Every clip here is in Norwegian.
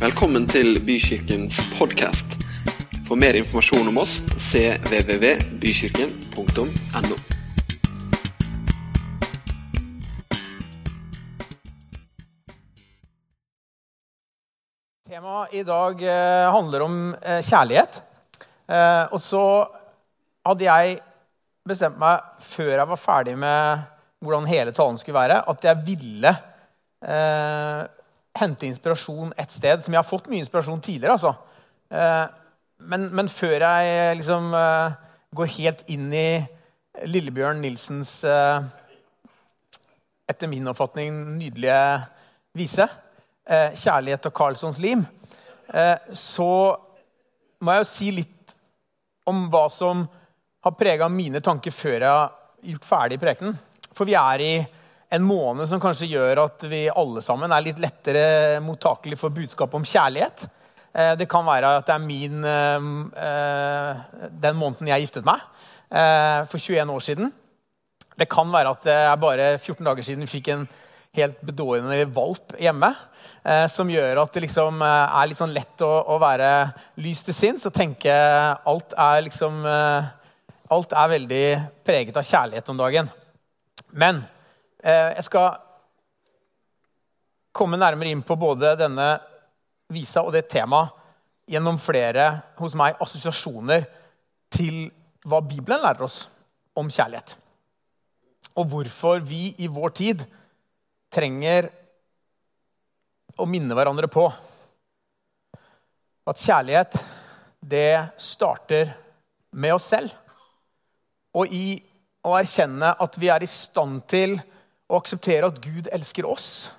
Velkommen til Bykirkens podkast. For mer informasjon om oss cvvvbykirken.no. Temaet i dag eh, handler om eh, kjærlighet. Eh, og så hadde jeg bestemt meg før jeg var ferdig med hvordan hele talen skulle være, at jeg ville hente inspirasjon et sted som jeg har fått mye inspirasjon tidligere. altså. Eh, men, men, før jeg liksom eh, går helt inn i Lillebjørn Nilsens eh, etter min oppfatning nydelige vise, 'Kjærlighet og Carlsons lim', så må jeg jo si litt om hva som har prega mine tanker før jeg har gjort ferdig prekenen. For vi er i en måned som kanskje gjør at vi alle sammen er litt lettere mottakelig for budskap om kjærlighet. Eh, det kan være at det er min eh, den måneden jeg giftet meg, eh, for 21 år siden. Det kan være at det er bare 14 dager siden vi fikk en helt bedårende valp hjemme. Som gjør at det liksom er litt sånn lett å, å være lys til sinns og tenke alt er liksom Alt er veldig preget av kjærlighet om dagen. Men eh, jeg skal komme nærmere inn på både denne visa og det temaet gjennom flere hos meg assosiasjoner til hva Bibelen lærer oss om kjærlighet. Og hvorfor vi i vår tid trenger å minne hverandre på at kjærlighet, det starter med oss selv og i å erkjenne at vi er i stand til akseptere at Gud elsker oss,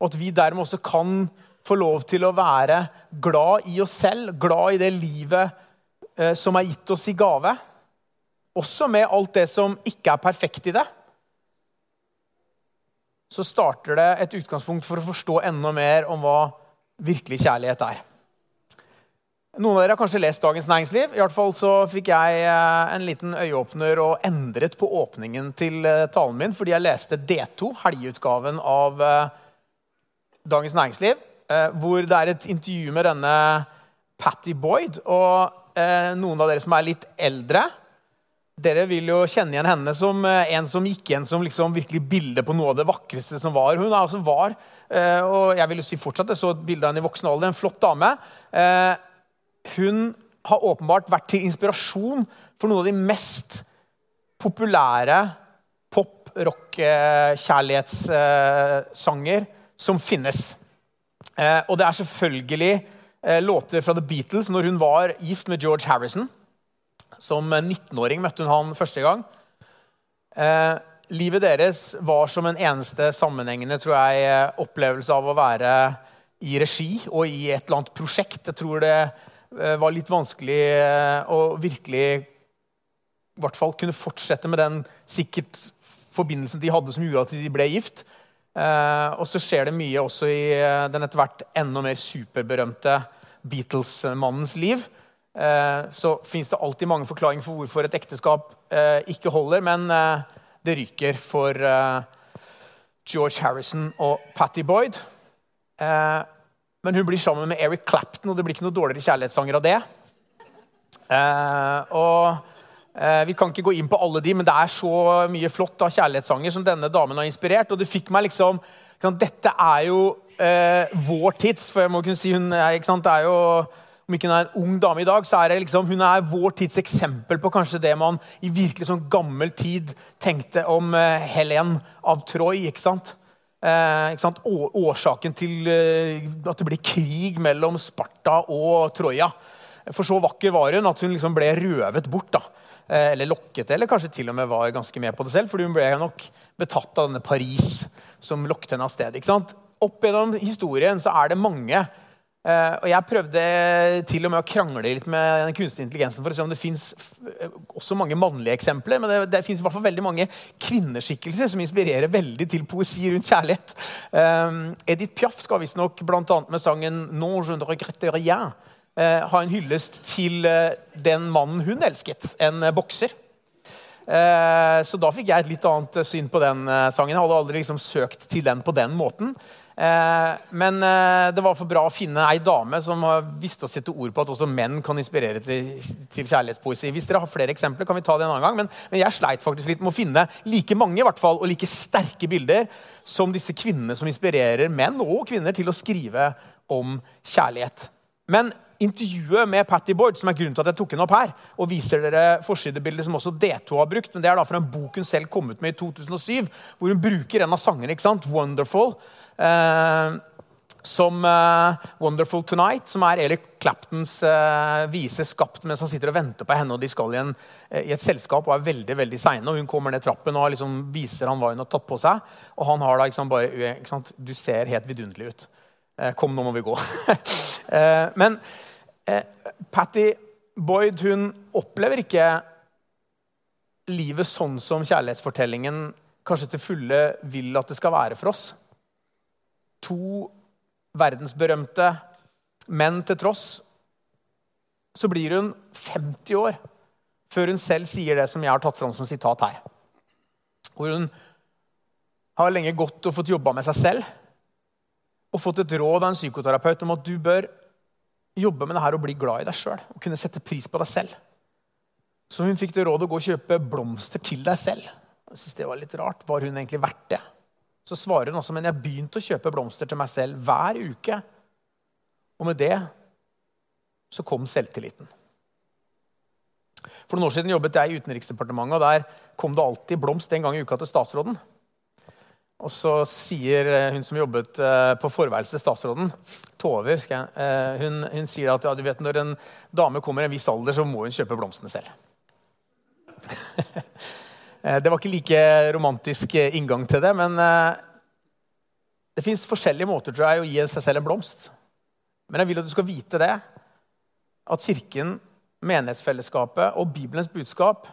og at vi dermed også kan få lov til å være glad i oss selv, glad i det livet eh, som er gitt oss i gave. Også med alt det som ikke er perfekt i det. Så starter det et utgangspunkt for å forstå enda mer om hva virkelig kjærlighet er. Noen av dere har kanskje lest Dagens Næringsliv. I hvert fall så fikk jeg eh, en liten øyeåpner og endret på åpningen til eh, talen min fordi jeg leste D2, helgeutgaven av eh, Dagens Næringsliv, hvor det er et intervju med denne Patty Boyd. Og noen av dere som er litt eldre, dere vil jo kjenne igjen henne som en som gikk igjen som liksom virkelig bilde på noe av det vakreste som var. Hun er også var, og jeg vil jo si fortsatt, jeg så et bilde av henne i voksen alder, en flott dame hun har åpenbart vært til inspirasjon for noen av de mest populære pop-rock-kjærlighetssanger som finnes. Eh, og det er selvfølgelig eh, låter fra The Beatles når hun var gift med George Harrison. Som 19-åring møtte hun han første gang. Eh, livet deres var som en eneste sammenhengende tror jeg, opplevelse av å være i regi og i et eller annet prosjekt. Jeg tror det var litt vanskelig eh, å virkelig i hvert fall kunne fortsette med den sikkert forbindelsen de hadde som gjorde at de ble gift. Eh, og så skjer det mye også i den etter hvert enda mer superberømte Beatles-mannens liv. så fins det alltid mange forklaringer for hvorfor et ekteskap ikke holder, men det ryker for George Harrison og Patty Boyd. Men hun blir sammen med Eric Clapton, og det blir ikke noe dårligere kjærlighetssanger av det. Eh, og eh, Vi kan ikke gå inn på alle de, men det er så mye flott av kjærlighetssanger som denne damen har inspirert. Og det fikk meg liksom Dette er jo eh, vår tids, for jeg må kunne si hun er, er jo om ikke hun er en ung dame i dag, så er liksom, hun er vår tids eksempel på kanskje det man i virkelig sånn gammel tid tenkte om eh, Helen av Troy. ikke sant? Eh, årsaken til eh, at det blir krig mellom Sparta og Troja. For så vakker var hun at hun liksom ble røvet bort. da. Eh, eller lokket, eller kanskje til og med var ganske med på det selv. for hun ble nok betatt av denne Paris som lokket henne av sted. Opp gjennom historien så er det mange Uh, og Jeg prøvde til og med å krangle litt med den kunstige intelligensen for å se om det fins også mange mannlige eksempler, men det, det fins veldig mange kvinneskikkelser som inspirerer veldig til poesi rundt kjærlighet. Uh, Edith Piaf skal visstnok bl.a. med sangen 'Non je ne regrette rien' uh, ha en hyllest til den mannen hun elsket, en bokser. så da fikk jeg et litt annet syn på den sangen. Jeg hadde aldri liksom søkt til den på den måten. Eh, men eh, det var for bra å finne ei dame som visste å sette ord på at også menn kan inspirere til, til kjærlighetspoesi. Hvis dere har flere eksempler, kan vi ta det en annen gang. Men, men, jeg sleit faktisk litt med å finne like mange i hvert fall, og like sterke bilder som disse kvinnene som inspirerer menn og kvinner til å skrive om kjærlighet. Men intervjuet med Patty Boyd, som er grunnen til at jeg tok henne opp her, og viser dere forsidebildet som også D2 har brukt, men det er da fra en bok hun selv kom ut med i 2007, hvor hun bruker en av sangene, ikke sant? 'Wonderful'. Eh, som uh, 'Wonderful Tonight', som er Eric Claptons uh, vise skapt mens han sitter og venter på henne. og De skal i, en, uh, i et selskap og er veldig veldig seine. Hun kommer ned trappen og liksom viser han hva hun har tatt på seg. Og han har da sant, bare ikke sant? Du ser helt vidunderlig ut. kom, nå må vi gå. men Patty Boyd hun opplever ikke livet sånn som kjærlighetsfortellingen kanskje til fulle vil at det skal være for oss. To verdensberømte menn til tross, så blir hun 50 år før hun selv sier det som jeg har tatt fram som sitat her. Hvor hun har lenge gått og fått jobba med seg selv og fått et råd av en psykoterapeut om at du bør jobbe med det her og bli glad i deg sjøl og kunne sette pris på deg selv. Så hun fikk det rådet å gå og kjøpe blomster til deg selv. Jeg synes det var litt rart. Var hun egentlig verdt det? Så svarer hun også men jeg begynte å kjøpe blomster til meg selv hver uke. Og med det så kom selvtilliten. For noen år siden jobbet jeg i Utenriksdepartementet, og der kom det alltid blomst en gang i uka til statsråden. Og så sier eh, hun som jobbet eh, på forværelset statsråden, Tove, eh, hun, hun, sier at ja, du vet, når en dame kommer i en viss alder, så må hun kjøpe blomstene selv. det var ikke like romantisk inngang til det, men det fins forskjellige måter tror jeg, å gi seg selv en blomst. Men jeg vil at du skal vite det, at Kirken, menighetsfellesskapet og Bibelens budskap,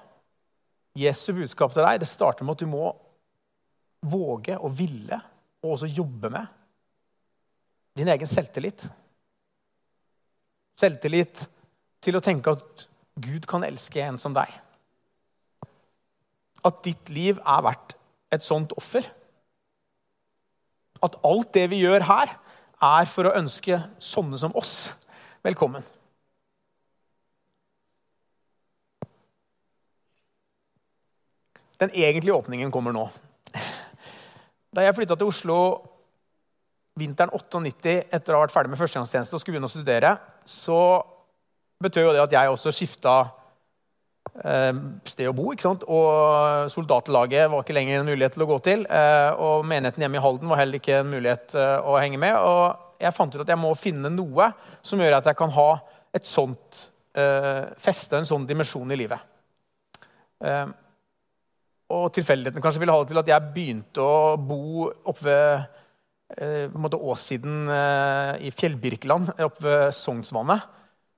Jesu budskap til deg, det starter med at du må våge og ville og også jobbe med din egen selvtillit. Selvtillit til å tenke at Gud kan elske en som deg. At ditt liv er verdt et sånt offer. At alt det vi gjør her, er for å ønske sånne som oss velkommen. Den egentlige åpningen kommer nå. Da jeg flytta til Oslo vinteren 98 etter å ha vært ferdig med førstegangstjeneste og skulle begynne å studere, så betød jo det at jeg også skifta eh, sted å bo. ikke sant? Og soldatlaget var ikke lenger en mulighet til å gå til. Eh, og menigheten hjemme i Halden var heller ikke en mulighet eh, å henge med. Og jeg fant ut at jeg må finne noe som gjør at jeg kan ha et sånt eh, feste, en sånn dimensjon i livet. Eh, og tilfeldighetene kanskje ville ha det til at jeg begynte å bo oppe ved eh, åssiden eh, i Fjellbirkeland, oppe ved Sognsvannet.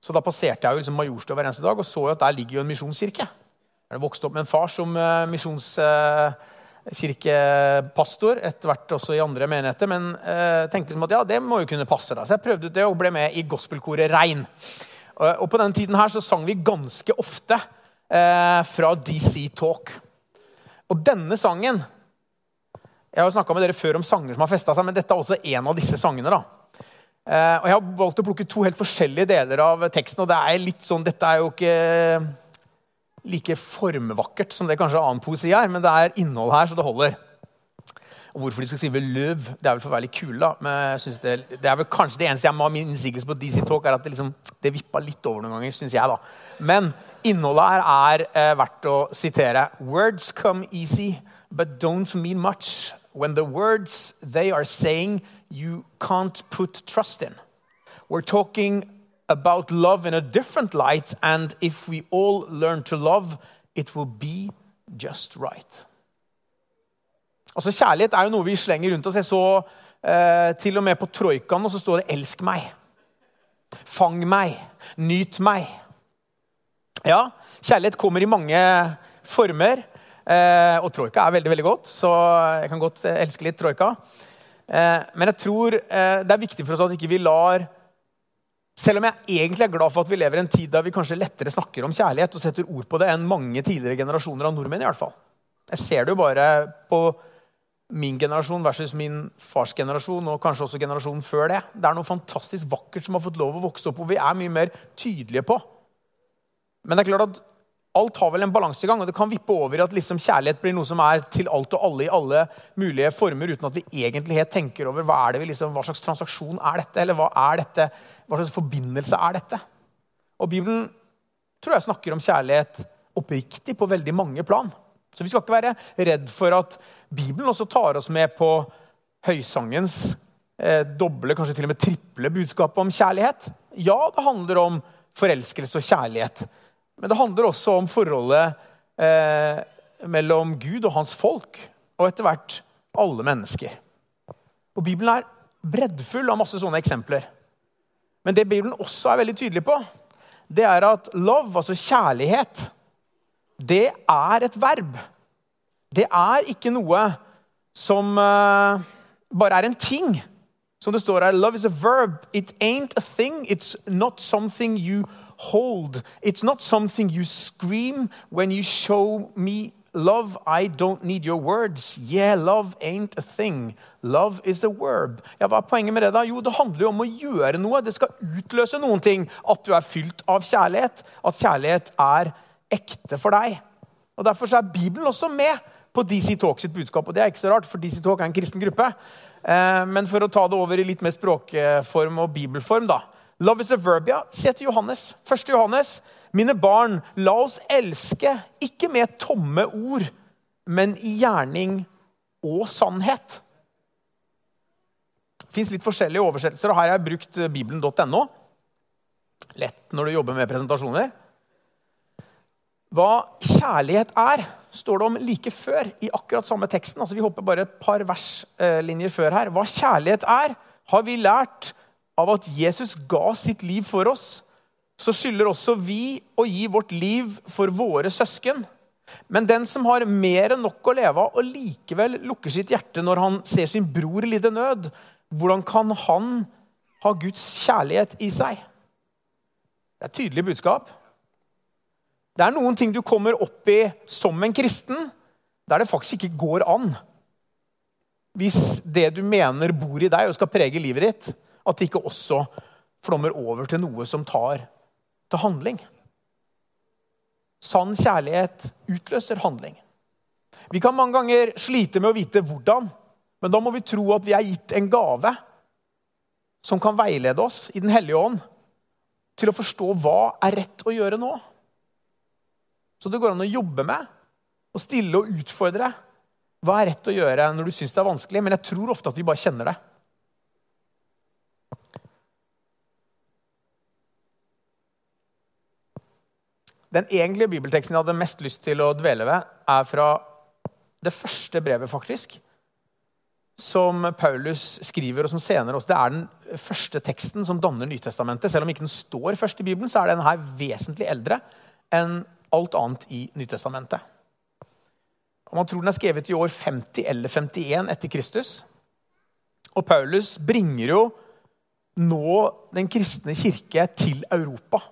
Så da passerte jeg jo liksom Majorstua hver eneste dag og så jo at der ligger jo en misjonskirke. Jeg vokste opp med en far som eh, misjonskirkepastor, etter hvert også i andre menigheter. Men eh, tenkte liksom at ja, det må jo kunne passe. da. Så jeg prøvde ut det og ble med i gospelkoret Rein. Og, og på den tiden her så sang vi ganske ofte eh, fra DC Talk. Og denne sangen Jeg har jo snakka med dere før om sanger som har festa seg, men dette er også en av disse sangene. da. Eh, og Jeg har valgt å plukke to helt forskjellige deler av teksten. og det er litt sånn, Dette er jo ikke like formvakkert som det kanskje annen poesi er, men det er innhold her, så det holder. Og Hvorfor de skal skrive 'løv', det er vel for å være litt kul. da, men det, det, er vel kanskje det eneste jeg må ha min innsigelse på DC Talk, er at det, liksom, det vippa litt over noen ganger, syns jeg. da. Men innholdet her er eh, verdt å sitere. Words come easy, but don't mean much. When the words they are saying you can't put trust in. We're talking about love in a different light, and if we all learn to love, it will be just right. Altså, Kjærlighet er jo noe vi slenger rundt oss. Jeg så eh, til og med på troikaen, og så står det 'elsk meg'. Fang meg. Nyt meg. Ja, kjærlighet kommer i mange former. Eh, og troika er veldig veldig godt, så jeg kan godt eh, elske litt troika. Eh, men jeg tror eh, det er viktig for oss at ikke vi lar Selv om jeg egentlig er glad for at vi lever i en tid der vi kanskje lettere snakker om kjærlighet og setter ord på det enn mange tidligere generasjoner av nordmenn. i hvert fall. Jeg ser det jo bare på min generasjon versus min fars generasjon, og kanskje også generasjonen før det. Det er noe fantastisk vakkert som har fått lov å vokse opp, hvor vi er mye mer tydelige på. Men det er klart at alt har vel en balansegang, og det kan vippe over i at liksom kjærlighet blir noe som er til alt og alle i alle mulige former, uten at vi egentlig helt tenker over hva, liksom, hva slags transaksjon er dette, eller hva er dette, hva slags forbindelse er dette. Og Bibelen tror jeg snakker om kjærlighet oppriktig på veldig mange plan. Så vi skal ikke være redd for at Bibelen også tar oss med på høysangens eh, doble, kanskje til og med triple budskap om kjærlighet. Ja, det handler om forelskelse og kjærlighet. Men det handler også om forholdet eh, mellom Gud og hans folk, og etter hvert alle mennesker. Og Bibelen er breddfull av masse sånne eksempler. Men det Bibelen også er veldig tydelig på, det er at love, altså kjærlighet, det er et verb. Det er ikke noe som uh, bare er en ting. Som det står her, love is a verb. It ain't a thing. It's not something you hold. It's not something you scream when you show me love. I don't need your words. Yeah, love ain't a thing. Love is a verb. Ja, Hva er poenget med det? da? Jo, Det handler jo om å gjøre noe. Det skal utløse noen ting. At du er fylt av kjærlighet. At kjærlighet er ekte for deg. Og Derfor er Bibelen også med på DC Talk sitt budskap. Og det er ikke så rart, for DC Talk er en kristen gruppe. Eh, men for å ta det over i litt mer språkform og bibelform, da. Love is a verb, ja. Se til Johannes. Første Johannes. Mine barn, la oss elske, ikke med tomme ord, men i gjerning og sannhet. Det fins litt forskjellige oversettelser, og her har jeg brukt bibelen.no. Lett når du jobber med presentasjoner. Hva kjærlighet er, står det om like før i akkurat samme teksten. Altså Vi hopper bare et par verslinjer før her. Hva kjærlighet er, har vi lært av at Jesus ga sitt liv for oss. Så skylder også vi å gi vårt liv for våre søsken. Men den som har mer enn nok å leve av og likevel lukker sitt hjerte når han ser sin bror lide nød, hvordan kan han ha Guds kjærlighet i seg? Det er et tydelig budskap. Det er noen ting du kommer opp i som en kristen, der det faktisk ikke går an. Hvis det du mener bor i deg og skal prege livet ditt, at det ikke også flommer over til noe som tar til handling. Sann kjærlighet utløser handling. Vi kan mange ganger slite med å vite hvordan, men da må vi tro at vi er gitt en gave som kan veilede oss i Den hellige ånd til å forstå hva er rett å gjøre nå. Så det går an å jobbe med og stille og utfordre. Hva er rett å gjøre når du syns det er vanskelig? Men jeg tror ofte at vi bare kjenner det. Den egentlige bibelteksten jeg hadde mest lyst til å dvele ved, er fra det første brevet, faktisk. Som Paulus skriver, og som senere også Det er den første teksten som danner Nytestamentet. Selv om ikke den står først i Bibelen, så er den her vesentlig eldre enn alt annet i Nytestamentet. Og Man tror den er skrevet i år 50 eller 51 etter Kristus. Og Paulus bringer jo nå den kristne kirke til Europa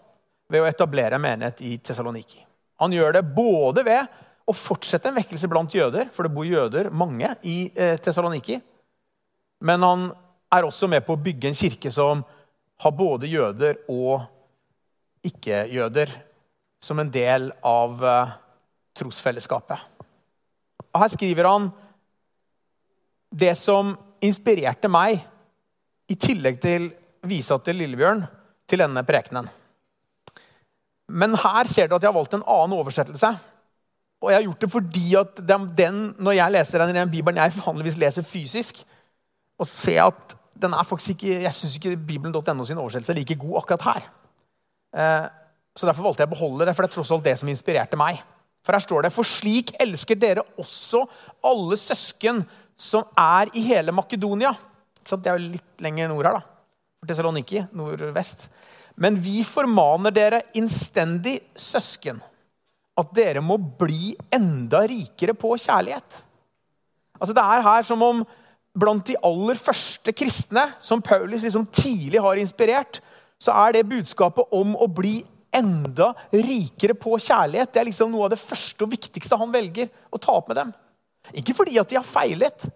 ved å etablere menighet i Tessaloniki. Han gjør det både ved å fortsette en vekkelse blant jøder, for det bor jøder, mange, i eh, Tessaloniki. Men han er også med på å bygge en kirke som har både jøder og ikke-jøder som en del av eh, trosfellesskapet. Og her skriver han det som inspirerte meg, i tillegg til visa til Lillebjørn, til denne prekenen. Men her ser du at jeg har valgt en annen oversettelse. Og jeg har gjort det fordi at den, når jeg leser den i den bibelen jeg vanligvis leser fysisk, og ser at den er faktisk ikke, Jeg syns ikke bibelen.no sin oversettelse er like god akkurat her. Eh, så Derfor valgte jeg å beholde det, for det er tross alt det som inspirerte meg. For her står det For slik elsker dere også alle søsken som er i hele Makedonia. Det er jo litt lenger nord her, da. Tessaloniki, nordvest. Men vi formaner dere innstendig, søsken, at dere må bli enda rikere på kjærlighet. Altså Det er her som om blant de aller første kristne, som Paulus liksom tidlig har inspirert, så er det budskapet om å bli enda rikere på kjærlighet. Det er liksom noe av det første og viktigste han velger å ta opp med dem. Ikke fordi at de har feilet,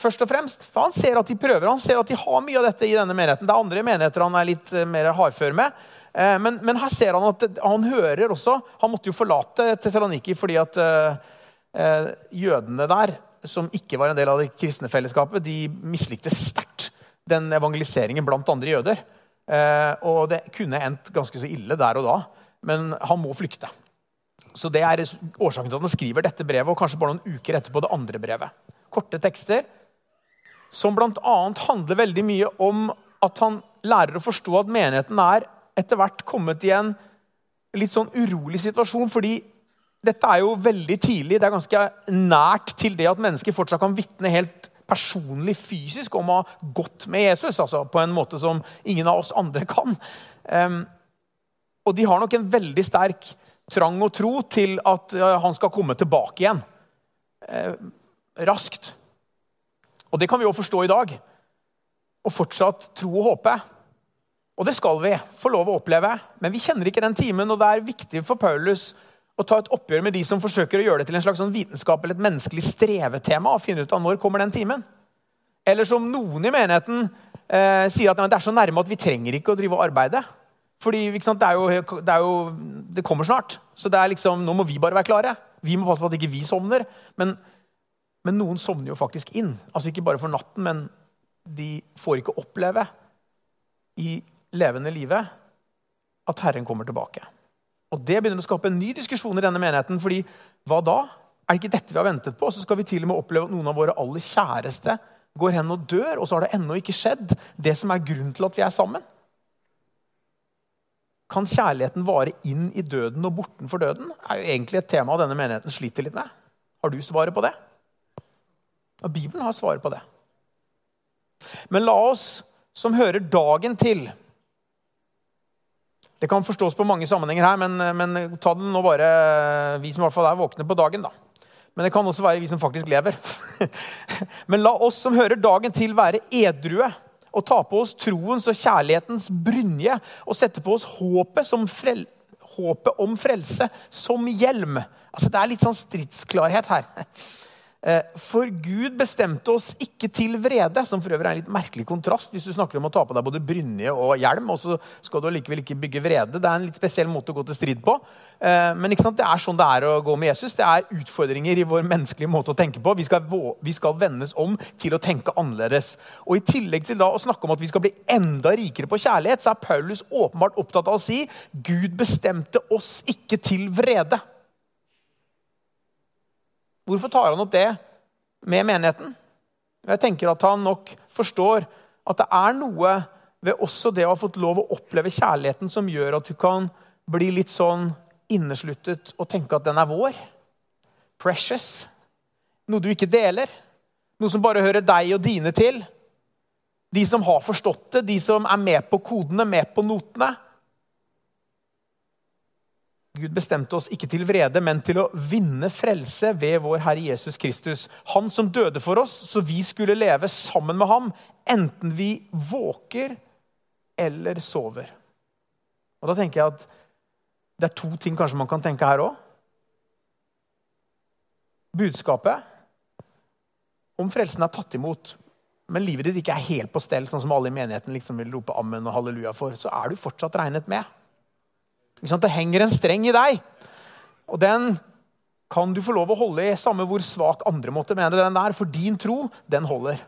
først og fremst. For han ser at de prøver, han ser at de har mye av dette i denne menigheten. Det er andre menigheter han er litt eh, mer hardfør med. Eh, men, men, her ser han at han hører også Han måtte jo forlate Tessaloniki fordi at uh, jødene der, som ikke var en del av det kristne fellesskapet, de mislikte sterkt den evangeliseringen blant andre jøder. Uh, og det kunne endt ganske så ille der og da. Men han må flykte. Så Det er årsaken til at han skriver dette brevet, og kanskje bare noen uker etterpå det andre brevet. Korte tekster som bl.a. handler veldig mye om at han lærer å forstå at menigheten er etter hvert kommet i en litt sånn urolig situasjon. fordi dette er jo veldig tidlig. Det er ganske nært til det at mennesker fortsatt kan vitne helt personlig, fysisk, om å ha gått med Jesus. altså På en måte som ingen av oss andre kan. Um, og de har nok en veldig sterk trang og tro til at han skal komme tilbake igjen. Uh, raskt. Og det kan vi jo forstå i dag. Og fortsatt tro og håpe. Og det skal vi få lov å oppleve. Men vi kjenner ikke den timen, og det er viktig for Paulus å ta et oppgjør med de som forsøker å gjøre det til en slags sånn vitenskap eller et menneskelig strevetema. og finne ut av når kommer den timen. Eller som noen i menigheten eh, sier at det er så nærme at vi trenger ikke å drive og arbeide. Fordi det, jo, det, jo, det, kommer snart. Så det er liksom, nå må vi bare være klare. Vi må passe på at ikke vi sovner. Men, men noen sovner jo faktisk inn. Altså Ikke bare for natten, men de får ikke oppleve i levende livet at Herren kommer tilbake. Og Det begynner å skape en ny diskusjon i denne menigheten. fordi hva da? Er det ikke dette vi har ventet på? Så skal vi til og med oppleve at noen av våre aller kjæreste går hen og dør, og så har det ennå ikke skjedd, det som er grunnen til at vi er sammen. Kan kjærligheten vare inn i døden og bortenfor døden? er jo egentlig et tema denne menigheten sliter litt med. Har du svaret på det? Og Bibelen har svaret på det. Men la oss som hører dagen til Det kan forstås på mange sammenhenger her, men, men ta det nå bare vi som i hvert fall er våkne på dagen. da. Men det kan også være vi som faktisk lever. men la oss som hører dagen til, være edrue og ta på oss troens og kjærlighetens brynje og sette på oss håpet, frel, håpet om frelse som hjelm. Altså, det er litt sånn stridsklarhet her. Eh, for Gud bestemte oss ikke til vrede, som for øvrig er en litt merkelig kontrast hvis du snakker om å ta på deg både brynje og hjelm, og så skal du allikevel ikke bygge vrede. Det er en litt spesiell måte å gå til strid på. Eh, men det er sånn det er å gå med Jesus. Det er utfordringer i vår menneskelige måte å tenke på. Vi skal, vi skal vendes om til å tenke annerledes. Og I tillegg til da å snakke om at vi skal bli enda rikere på kjærlighet, så er Paulus åpenbart opptatt av å si Gud bestemte oss ikke til vrede. Hvorfor tar han opp det med menigheten? Jeg tenker at han nok forstår at det er noe ved også det å ha fått lov å oppleve kjærligheten som gjør at du kan bli litt sånn innesluttet og tenke at den er vår. Precious. Noe du ikke deler. Noe som bare hører deg og dine til. De som har forstått det, de som er med på kodene, med på notene. Gud bestemte oss ikke til vrede, men til å vinne frelse ved vår Herre Jesus Kristus. Han som døde for oss, så vi skulle leve sammen med ham, enten vi våker eller sover. Og Da tenker jeg at det er to ting kanskje man kan tenke her òg. Budskapet om frelsen er tatt imot, men livet ditt ikke er helt på stell, sånn som alle i menigheten liksom vil rope ammen og halleluja for, så er du fortsatt regnet med. Det henger en streng i deg. Og den kan du få lov å holde i, samme hvor svak andre måtte mene den er. For din tro, den holder.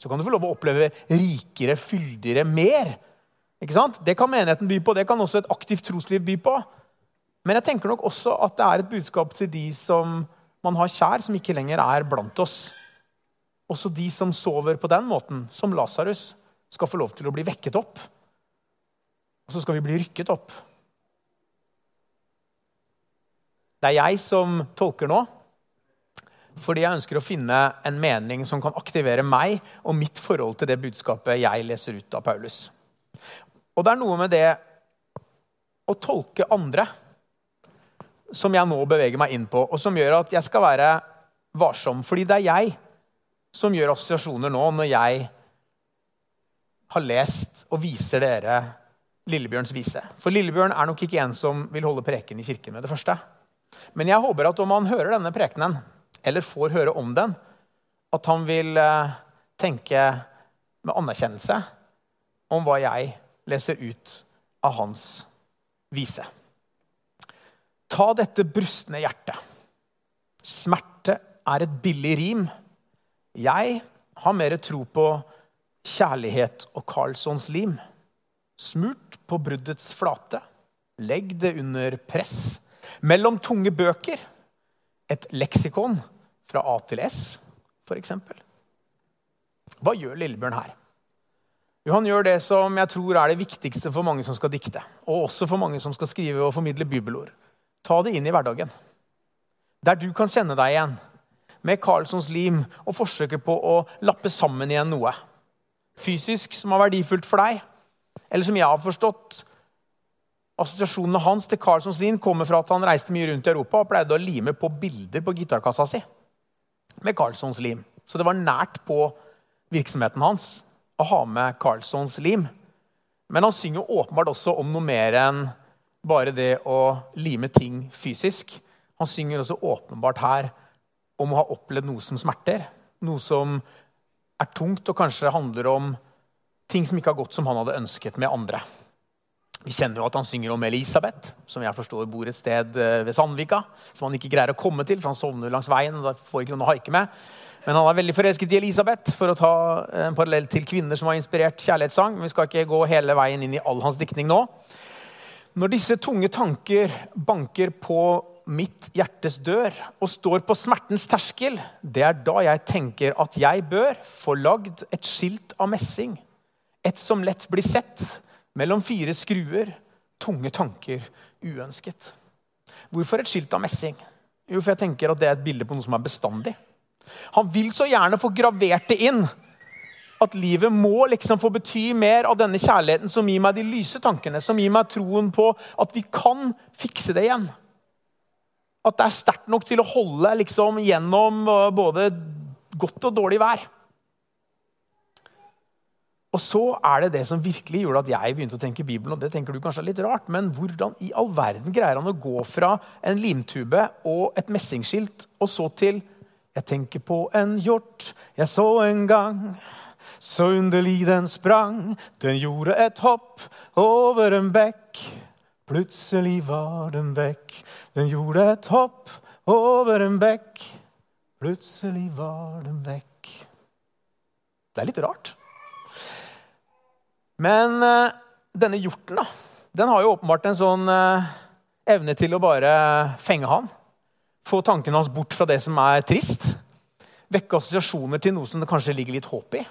Så kan du få lov å oppleve rikere, fyldigere, mer. Ikke sant? Det kan menigheten by på, det kan også et aktivt trosliv by på. Men jeg tenker nok også at det er et budskap til de som man har kjær, som ikke lenger er blant oss. Også de som sover på den måten, som Lasarus, skal få lov til å bli vekket opp. Og så skal vi bli rykket opp. Det er jeg som tolker nå. Fordi jeg ønsker å finne en mening som kan aktivere meg og mitt forhold til det budskapet jeg leser ut av Paulus. Og det er noe med det å tolke andre som jeg nå beveger meg inn på, og som gjør at jeg skal være varsom. Fordi det er jeg som gjør assosiasjoner nå når jeg har lest og viser dere Lillebjørns vise. For Lillebjørn er nok ikke en som vil holde preken i kirken med det første. Men jeg håper at om han hører denne prekenen, eller får høre om den, at han vil eh, tenke med anerkjennelse om hva jeg leser ut av hans vise. Ta dette brustne hjertet. Smerte er et billig rim. Jeg har mer tro på kjærlighet og Carlssons lim. Smurt på bruddets flate. Legg det under press. Mellom tunge bøker. Et leksikon fra A til S, f.eks. Hva gjør Lillebjørn her? Jo, Han gjør det som jeg tror er det viktigste for mange som skal dikte. Og også for mange som skal skrive og formidle bibelord. Ta det inn i hverdagen. Der du kan kjenne deg igjen med Carlsons lim og forsøke på å lappe sammen igjen noe. Fysisk som er verdifullt for deg, eller som jeg har forstått Assosiasjonene hans til Carlsons lim kommer fra at han reiste mye rundt i Europa og pleide å lime på bilder på gitarkassa si med Carlsons lim. Så det var nært på virksomheten hans å ha med Carlsons lim. Men han synger åpenbart også om noe mer enn bare det å lime ting fysisk. Han synger også åpenbart her om å ha opplevd noe som smerter. Noe som er tungt og kanskje handler om ting som ikke har gått som han hadde ønsket med andre. Vi kjenner jo at han synger om Elisabeth, som jeg forstår bor et sted eh, ved Sandvika. Som han ikke greier å komme til, for han sovner langs veien. og da får ikke noen å haike med. Men han er veldig forelsket i Elisabeth, for å ta en parallell til kvinner som har inspirert kjærlighetssang. Men vi skal ikke gå hele veien inn i all hans diktning nå. Når disse tunge tanker banker på mitt hjertes dør og står på smertens terskel, det er da jeg tenker at jeg bør få lagd et skilt av messing. Et som lett blir sett mellom fire skruer, tunge tanker uønsket. Hvorfor et skilt av messing? Jo, for jeg tenker at det er et bilde på noe som er bestandig. Han vil så gjerne få gravert det inn at livet må liksom få bety mer av denne kjærligheten som gir meg de lyse tankene, som gir meg troen på at vi kan fikse det igjen. At det er sterkt nok til å holde liksom gjennom uh, både godt og dårlig vær. Og så er det det som virkelig gjorde at jeg begynte å tenke Bibelen. og det tenker du kanskje er litt rart, Men hvordan i all verden greier han å gå fra en limtube og et messingskilt og så til Jeg tenker på en hjort jeg så en gang. Så underlig den sprang, den gjorde et hopp over en bekk. Plutselig var den vekk. Den gjorde et hopp over en bekk. Plutselig var den vekk. Det er litt rart. Men uh, denne hjorten da, den har jo åpenbart en sånn uh, evne til å bare fenge han. Få tankene hans bort fra det som er trist. Vekke assosiasjoner til noe som det kanskje ligger litt håp i.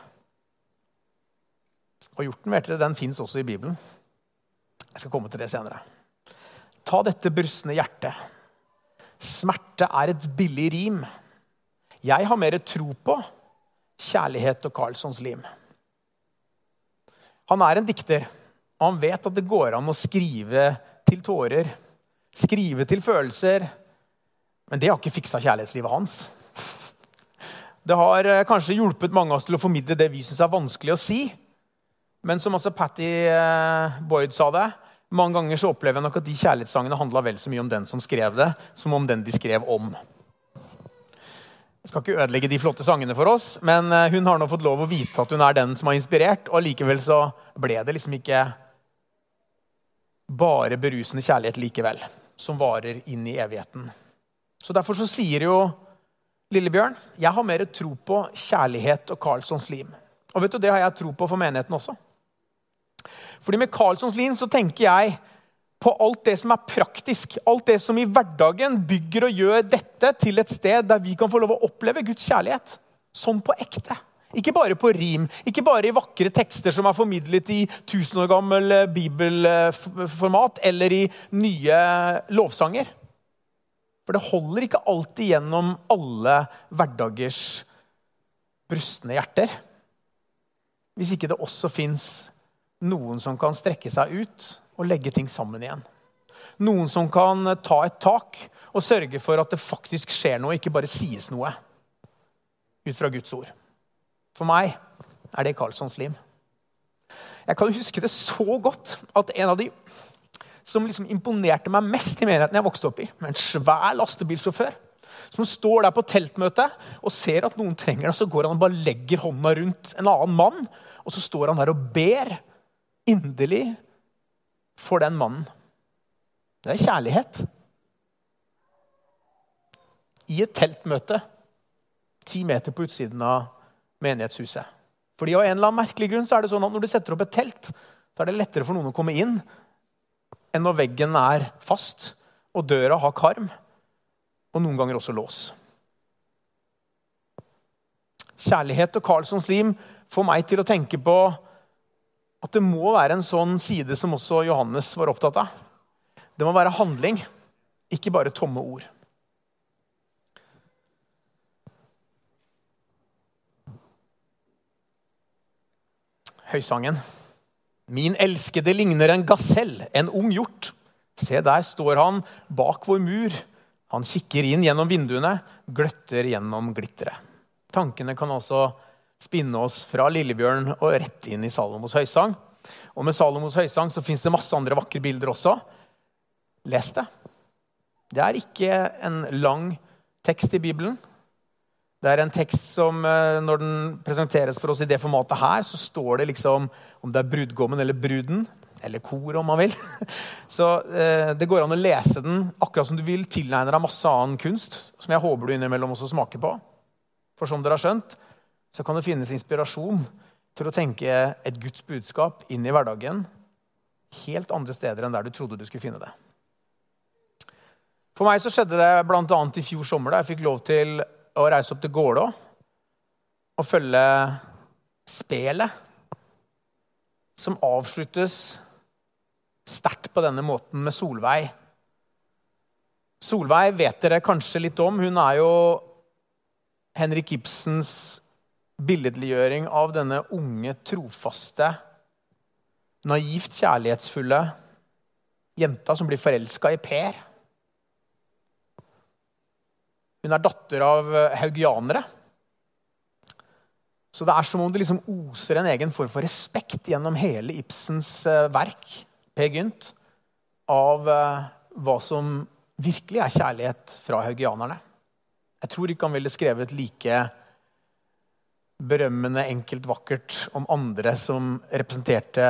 Og hjorten vet dere, den fins også i Bibelen. Jeg skal komme til det senere. Ta dette brustne hjertet. Smerte er et billig rim. Jeg har mer tro på kjærlighet og Carlssons lim. Han er en dikter, og han vet at det går an å skrive til tårer. Skrive til følelser. Men det har ikke fiksa kjærlighetslivet hans. Det har eh, kanskje hjulpet mange av oss til å formidle det vi syns er vanskelig å si. Men som også Patty eh, Boyd sa det, mange ganger så opplever jeg nok at de kjærlighetssangene handla vel så mye om den som skrev det, som om den de skrev om. Jeg skal ikke ødelegge de flotte sangene for oss, men eh, hun har nå fått lov å vite at hun er den som har inspirert, og likevel så ble det liksom ikke bare berusende kjærlighet likevel, som varer inn i evigheten. Så Derfor så sier jo Lillebjørn jeg har mer tro på kjærlighet og Carlssons lim. Og vet du, Det har jeg tro på for menigheten også. Fordi Med Carlssons lim så tenker jeg på alt det som er praktisk. Alt det som i hverdagen bygger og gjør dette til et sted der vi kan få lov å oppleve Guds kjærlighet. Sånn på ekte. Ikke bare på rim, ikke bare i vakre tekster som er formidlet i tusen år gammel eh, bibelformat eller i nye lovsanger. For det holder ikke alltid gjennom alle hverdagers brustne hjerter. Hvis ikke det også fins noen som kan strekke seg ut og legge ting sammen igjen. Noen som kan ta et tak og sørge for at det faktisk skjer noe, ikke bare sies noe ut fra Guds ord. For meg er det Karlssons lim. Jeg kan huske det så godt at en av de som liksom imponerte meg mest i menigheten jeg vokste opp i, med en svær lastebilsjåfør Som står der på teltmøtet og ser at noen trenger det, så går han og bare legger hånda rundt en annen mann. Og så står han der og ber inderlig for den mannen. Det er kjærlighet. I et teltmøte ti meter på utsiden av menighetshuset. Fordi av en eller annen merkelig grunn så er det sånn at Når du setter opp et telt, så er det lettere for noen å komme inn enn når veggen er fast og døra har karm, og noen ganger også lås. Kjærlighet og Carlsons lim får meg til å tenke på at det må være en sånn side som også Johannes var opptatt av. Det må være handling, ikke bare tomme ord. høysangen. Min elskede ligner en gasell, en ung hjort. Se, der står han bak vår mur. Han kikker inn gjennom vinduene, gløtter gjennom glitteret. Tankene kan altså spinne oss fra Lillebjørn og rett inn i Salomos høysang. Og med Salomos høysang så fins det masse andre vakre bilder også. Les det. Det er ikke en lang tekst i Bibelen. Det er en tekst som eh, når den presenteres for oss i det formatet her, så står det liksom om det er brudgommen eller bruden. Eller kor, om man vil. Så eh, Det går an å lese den akkurat som du vil tilegne deg masse annen kunst. Som jeg håper du innimellom også smaker på. For som dere har skjønt, så kan det finnes inspirasjon til å tenke et Guds budskap inn i hverdagen helt andre steder enn der du trodde du skulle finne det. For meg så skjedde det bl.a. i fjor sommer, da jeg fikk lov til å reise opp til Gålå og følge spelet, som avsluttes sterkt på denne måten med Solveig. Solveig vet dere kanskje litt om. Hun er jo Henrik Ibsens billedliggjøring av denne unge, trofaste, naivt kjærlighetsfulle jenta som blir forelska i Per. Hun er datter av eh, haugianere. Så det er som om det liksom oser en egen form for respekt gjennom hele Ibsens eh, verk, Per Gynt, av eh, hva som virkelig er kjærlighet fra haugianerne. Jeg tror ikke han ville skrevet like berømmende, enkelt, vakkert om andre som representerte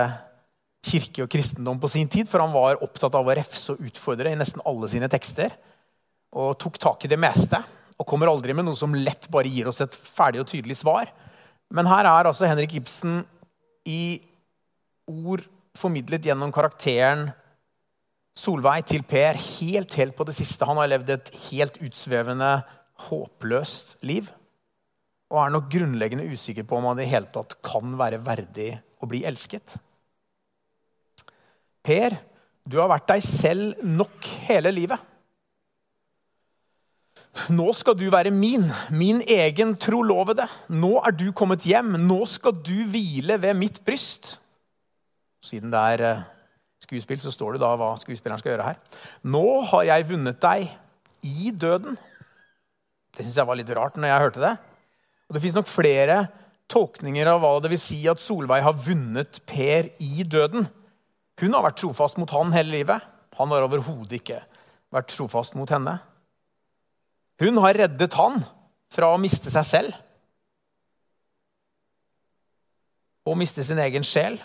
kirke og kristendom på sin tid, for han var opptatt av å refse og utfordre i nesten alle sine tekster og tok tak i det meste. Og kommer aldri med noe som lett bare gir oss et ferdig og tydelig svar. Men her er altså Henrik Ibsen i ord formidlet gjennom karakteren Solveig til Per helt, helt på det siste. Han har levd et helt utsvevende, håpløst liv. Og er nok grunnleggende usikker på om han i hele tatt kan være verdig å bli elsket. Per, du har vært deg selv nok hele livet. Nå skal du være min, min egen trolovede. Nå er du kommet hjem. Nå skal du hvile ved mitt bryst. Siden det er eh, skuespill, så står det da hva skuespilleren skal gjøre her. Nå har jeg vunnet deg i døden. Det syns jeg var litt rart når jeg hørte det. Og Det fins nok flere tolkninger av hva det vil si at Solveig har vunnet Per i døden. Hun har vært trofast mot han hele livet. Han har overhodet ikke vært trofast mot henne. Hun har reddet han fra å miste seg selv og miste sin egen sjel.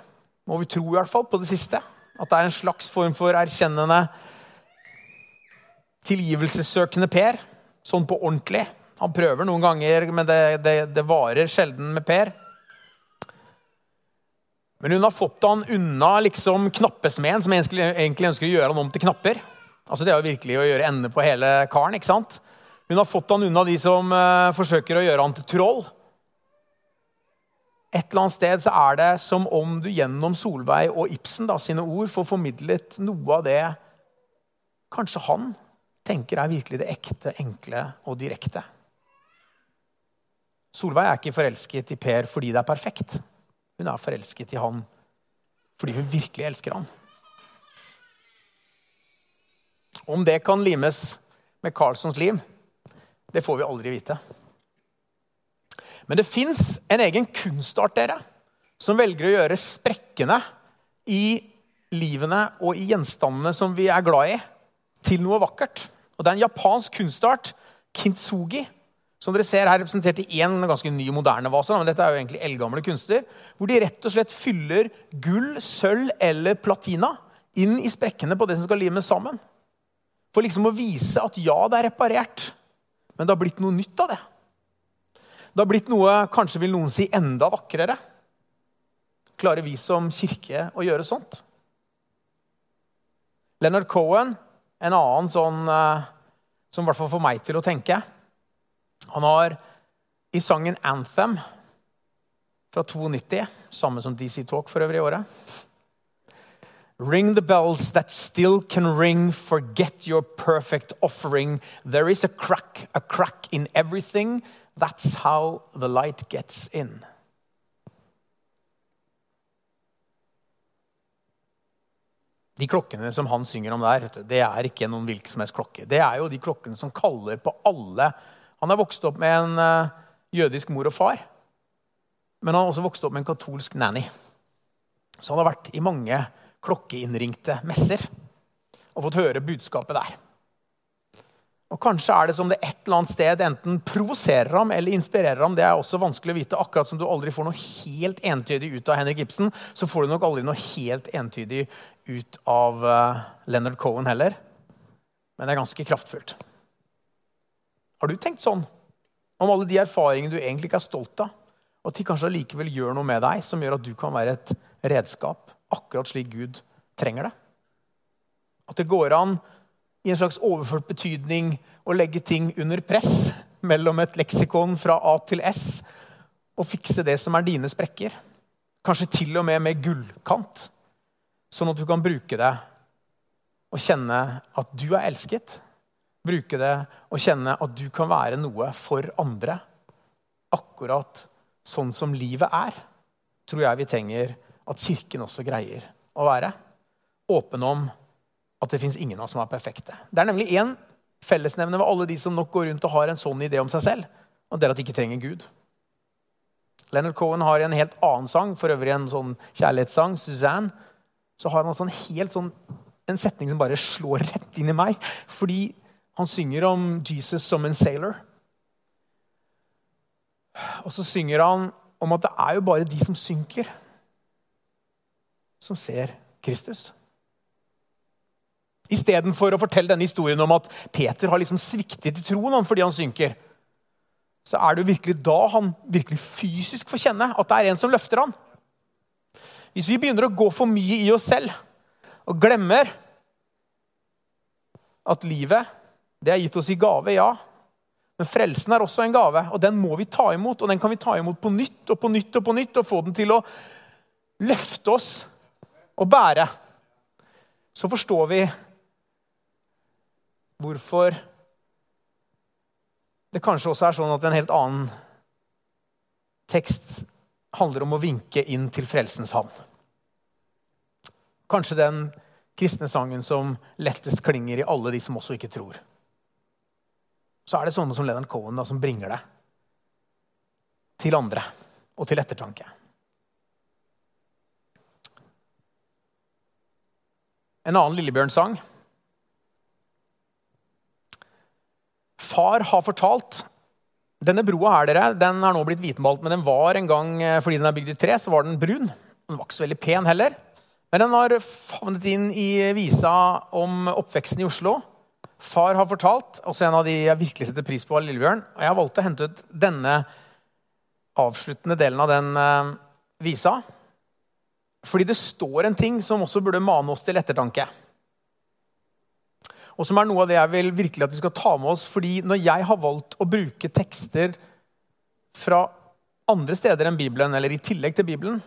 Må vi tro i hvert fall på det siste. At det er en slags form for erkjennende, tilgivelsessøkende Per. Sånn på ordentlig. Han prøver noen ganger, men det, det, det varer sjelden med Per. Men hun har fått han unna liksom knappesmeden, som egentlig ønsker å gjøre han om til knapper. Altså Det er jo virkelig å gjøre ende på hele karen. ikke sant? Hun har fått han unna de som uh, forsøker å gjøre han til troll. Et eller annet sted så er det som om du gjennom Solveig og Ibsen da, sine ord får formidlet noe av det kanskje han tenker er virkelig det ekte, enkle og direkte. Solveig er ikke forelsket i Per fordi det er perfekt. Hun er forelsket i han fordi hun virkelig elsker han. Om det kan limes med Carlsons liv, det får vi aldri vite. Men det fins en egen kunstart dere, som velger å gjøre sprekkene i livene og i gjenstandene som vi er glad i, til noe vakkert. Og Det er en japansk kunstart, kintsugi, som dere ser her representert i én ganske ny moderne vase. men dette er jo egentlig eldgamle kunster, Hvor de rett og slett fyller gull, sølv eller platina inn i sprekkene på det som skal limes sammen. For liksom å vise at ja, det er reparert, men det har blitt noe nytt av det. Det har blitt noe kanskje vil noen si enda vakrere. Klarer vi som kirke å gjøre sånt? Leonard Cohen, en annen sånn eh, som i hvert fall får meg til å tenke Han har i sangen 'Anthem' fra 92, samme som DC Talk for øvrig i året Ring the bells that still can ring, forget your perfect offering. There is a crack, a crack in everything. That's how the light gets in. De klokkene som han synger om der, det er ikke noen hvilken som helst klokke. Det er jo de klokkene som kaller på alle. Han har vokst opp med en uh, jødisk mor og far, men han har også vokst opp med en katolsk nanny. Så han har vært i mange klokkeinnringte messer og fått høre budskapet der. Og Kanskje er det som det et eller annet sted enten provoserer ham eller inspirerer ham. Det er også vanskelig å vite. Akkurat som du aldri får noe helt entydig ut av Henrik Ibsen, så får du nok aldri noe helt entydig ut av uh, Leonard Cohen heller. Men det er ganske kraftfullt. Har du tenkt sånn om alle de erfaringene du egentlig ikke er stolt av, og at de kanskje allikevel gjør noe med deg som gjør at du kan være et redskap akkurat slik Gud trenger det? At det går an i en slags overført betydning å legge ting under press mellom et leksikon fra A til S og fikse det som er dine sprekker. Kanskje til og med med gullkant, sånn at du kan bruke det og kjenne at du er elsket. Bruke det og kjenne at du kan være noe for andre. Akkurat sånn som livet er, tror jeg vi trenger at Kirken også greier å være. Åpen om at det fins ingen av oss som er perfekte. Det er nemlig én fellesnevner ved alle de som nok går rundt og har en sånn idé om seg selv, og det er at de ikke trenger Gud. Leonard Cohen har en helt annen sang, for øvrig en sånn kjærlighetssang, 'Suzanne'. Så har han altså en helt sånn, en setning som bare slår rett inn i meg. Fordi han synger om Jesus som en sailor. Og så synger han om at det er jo bare de som synker, som ser Kristus. Istedenfor å fortelle denne historien om at Peter har liksom sviktet i troen fordi han synker, så er det jo virkelig da han virkelig fysisk får kjenne at det er en som løfter han. Hvis vi begynner å gå for mye i oss selv og glemmer at livet det er gitt oss i gave, ja. Men frelsen er også en gave, og den må vi ta imot. Og den kan vi ta imot på nytt og på nytt og på nytt og få den til å løfte oss og bære. Så forstår vi hvorfor det kanskje også er sånn at en helt annen tekst handler om å vinke inn til frelsens havn. Kanskje den kristne sangen som lettest klinger i alle de som også ikke tror. Så er det sånne som Leonard Cohen da, som bringer det til andre og til ettertanke. En annen Lillebjørn-sang Far har fortalt denne broa her, dere, den er nå blitt hvitmalt, men den var en gang, eh, fordi den er bygd i tre, så var den brun. Den var ikke så veldig pen heller. Men den har favnet inn i visa om oppveksten i Oslo. Far har fortalt, også en av de jeg virkelig setter pris på, var Lillebjørn. Og jeg har valgt å hente ut denne avsluttende delen av den eh, visa. Fordi det står en ting som også burde mane oss til ettertanke og som er noe av det jeg vil virkelig at vi skal ta med oss. fordi når jeg har valgt å bruke tekster fra andre steder enn Bibelen, eller i tillegg til Bibelen,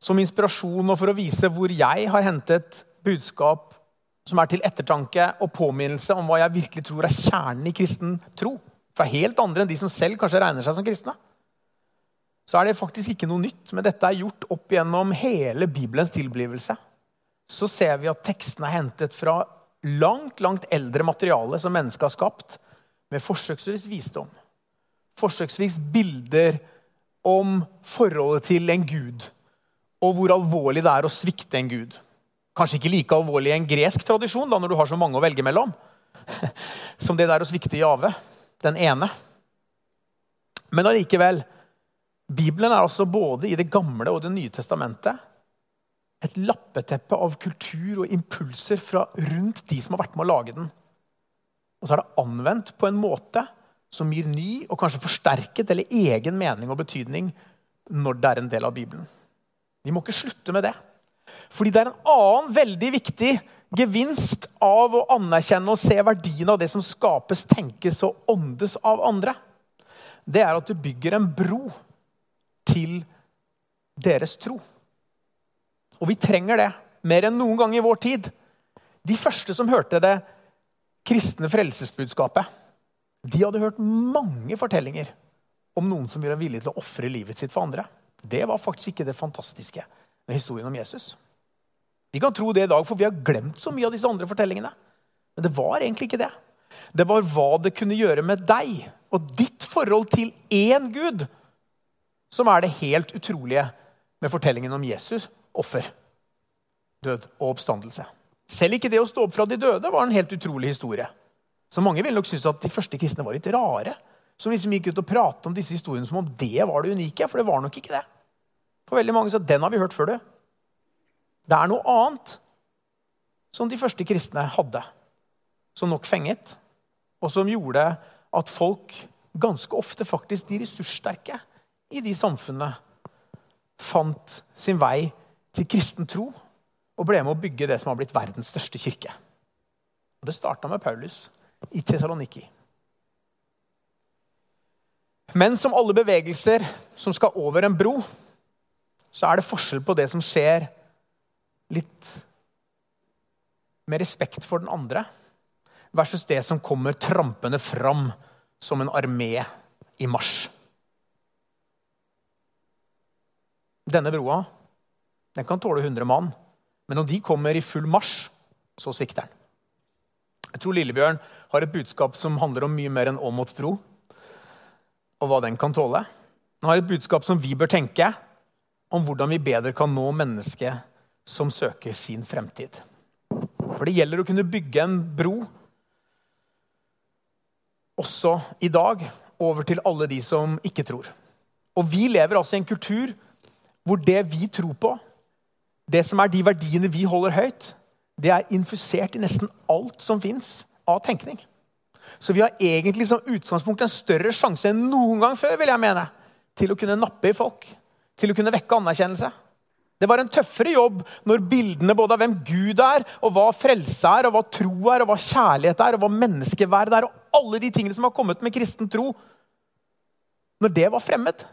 som inspirasjon og for å vise hvor jeg har hentet budskap som er til ettertanke og påminnelse om hva jeg virkelig tror er kjernen i kristen tro, fra helt andre enn de som selv kanskje regner seg som kristne, så er det faktisk ikke noe nytt. Men dette er gjort opp gjennom hele Bibelens tilblivelse. Så ser vi at tekstene er hentet fra langt, langt eldre materiale som mennesket har skapt, med forsøksvis visdom. Forsøksvis bilder om forholdet til en gud, og hvor alvorlig det er å svikte en gud. Kanskje ikke like alvorlig i en gresk tradisjon, da, når du har så mange å velge mellom, som det der å svikte Jave. den ene. Men allikevel Bibelen er altså både i Det gamle og Det nye testamentet et lappeteppe av kultur og impulser fra rundt de som har vært med å lage den. Og så er det anvendt på en måte som gir ny og kanskje forsterket eller egen mening og betydning når det er en del av Bibelen. Vi må ikke slutte med det. Fordi det er en annen veldig viktig gevinst av å anerkjenne og se verdien av det som skapes, tenkes og åndes av andre. Det er at du bygger en bro til deres tro. Og vi trenger det mer enn noen gang i vår tid. De første som hørte det kristne frelsesbudskapet, de hadde hørt mange fortellinger om noen som var villig til å ofre livet sitt for andre. Det var faktisk ikke det fantastiske med historien om Jesus. Vi kan tro det i dag, for vi har glemt så mye av disse andre fortellingene. Men det var egentlig ikke det. Det var hva det kunne gjøre med deg og ditt forhold til én Gud, som er det helt utrolige med fortellingen om Jesus offer, død og oppstandelse. Selv ikke det å stå opp fra de døde var en helt utrolig historie. Så mange ville nok synes at de første kristne var litt rare. Som liksom gikk ut og pratet om disse historiene som om det var det unike. For det var nok ikke det. For veldig mange så den har vi hørt før, du. Det er noe annet som de første kristne hadde, som nok fenget, og som gjorde at folk ganske ofte, faktisk de ressurssterke i de samfunnene, fant sin vei til kristen tro og ble med å bygge det som har blitt verdens største kirke. Og Det starta med Paulus i Tessaloniki. Men som alle bevegelser som skal over en bro, så er det forskjell på det som skjer litt med respekt for den andre, versus det som kommer trampende fram som en armé i marsj. Denne broa den kan tåle 100 mann, men om de kommer i full marsj, så svikter den. Jeg tror Lillebjørn har et budskap som handler om mye mer enn Åmots bro, og hva den kan tåle. Han har et budskap som vi bør tenke om hvordan vi bedre kan nå mennesket som søker sin fremtid. For det gjelder å kunne bygge en bro også i dag over til alle de som ikke tror. Og vi lever altså i en kultur hvor det vi tror på, det som er de verdiene vi holder høyt, det er infusert i nesten alt som fins av tenkning. Så vi har egentlig som utgangspunkt en større sjanse enn noen gang før vil jeg mene, til å kunne nappe i folk, til å kunne vekke anerkjennelse. Det var en tøffere jobb når bildene både av hvem Gud er, og hva frelse er, og hva tro er, og hva kjærlighet er, og hva menneskeverd er, og alle de tingene som har kommet med kristen tro, når det var fremmed.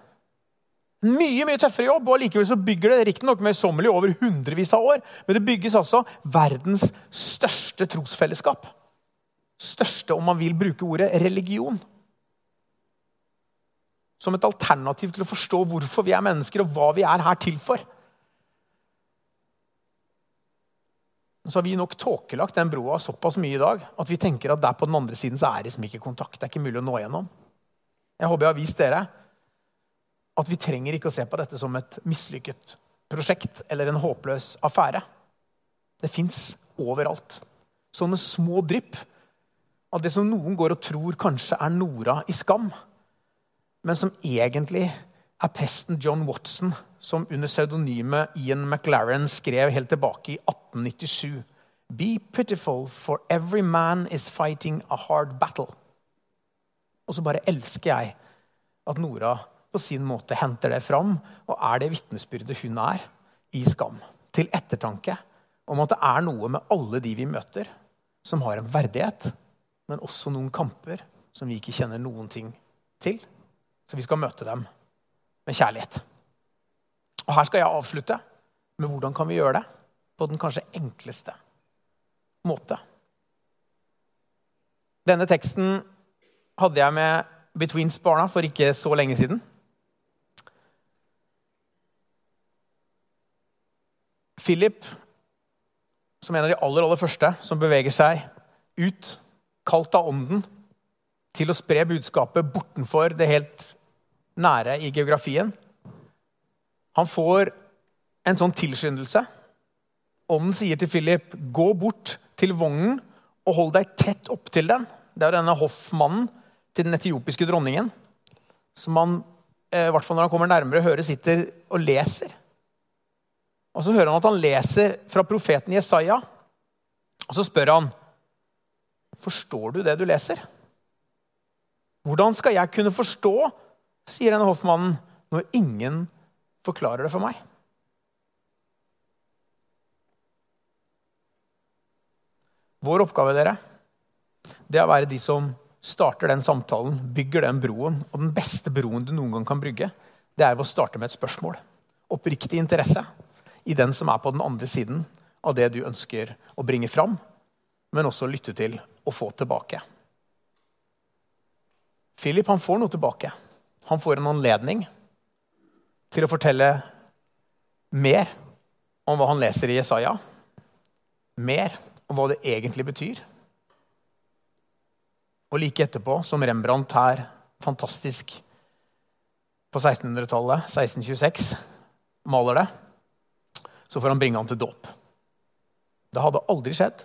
Mye mye tøffere jobb, og likevel så bygger det riktignok møysommelig over hundrevis av år. Men det bygges altså verdens største trosfellesskap. Største, om man vil bruke ordet, religion. Som et alternativ til å forstå hvorfor vi er mennesker, og hva vi er her til for. Så har vi nok tåkelagt den broa såpass mye i dag at vi tenker at der på den andre siden så er det liksom ikke kontakt. Det er ikke mulig å nå gjennom. Jeg håper jeg har vist dere at vi trenger ikke å se på dette som et mislykket prosjekt eller en håpløs affære. Det fins overalt. Sånne små drypp av det som noen går og tror kanskje er Nora i Skam, men som egentlig er presten John Watson, som under pseudonymet Ian McLaren skrev helt tilbake i 1897. Be pitiful, for every man is fighting a hard battle. Og så bare elsker jeg at Nora på sin måte henter det fram og er det vitnesbyrdet hun er i skam. Til ettertanke om at det er noe med alle de vi møter, som har en verdighet, men også noen kamper som vi ikke kjenner noen ting til. Så vi skal møte dem med kjærlighet. Og Her skal jeg avslutte med hvordan kan vi gjøre det på den kanskje enkleste måte. Denne teksten hadde jeg med Betweens-barna for ikke så lenge siden. Philip, som en av de aller, aller første som beveger seg ut, kalt av ånden, til å spre budskapet bortenfor det helt nære i geografien. Han får en sånn tilskyndelse. Ånden sier til Philip, 'Gå bort til vognen og hold deg tett opptil den.' Det er denne hoffmannen til den etiopiske dronningen, som han eh, i hvert fall når han kommer nærmere, hører sitter og leser. Og Så hører han at han leser fra profeten Jesaja. Og så spør han forstår du det du leser. Hvordan skal jeg kunne forstå, sier denne hoffmannen, når ingen forklarer det for meg? Vår oppgave dere, det er å være de som starter den samtalen, bygger den broen. Og den beste broen du noen gang kan brygge, det er å starte med et spørsmål. Oppriktig interesse i den som er på den andre siden av det du ønsker å bringe fram, men også lytte til og få tilbake. Philip han får noe tilbake. Han får en anledning til å fortelle mer om hva han leser i Jesaja. Mer om hva det egentlig betyr. Og like etterpå, som Rembrandt her fantastisk på 1600-tallet, 1626, maler det, så får han bringe han til dåp. Det hadde aldri skjedd,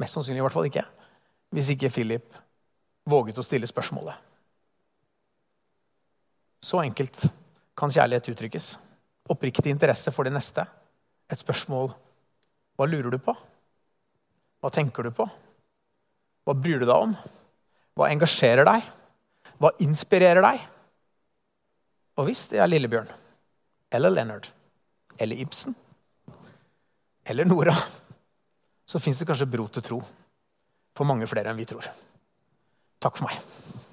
mest sannsynlig i hvert fall ikke, hvis ikke Philip våget å stille spørsmålet. Så enkelt kan kjærlighet uttrykkes. Oppriktig interesse for det neste. Et spørsmål hva lurer du på? Hva tenker du på? Hva bryr du deg om? Hva engasjerer deg? Hva inspirerer deg? Og hvis det er Lillebjørn eller Leonard eller Ibsen eller Nora, så fins det kanskje bro til tro for mange flere enn vi tror. Takk for meg.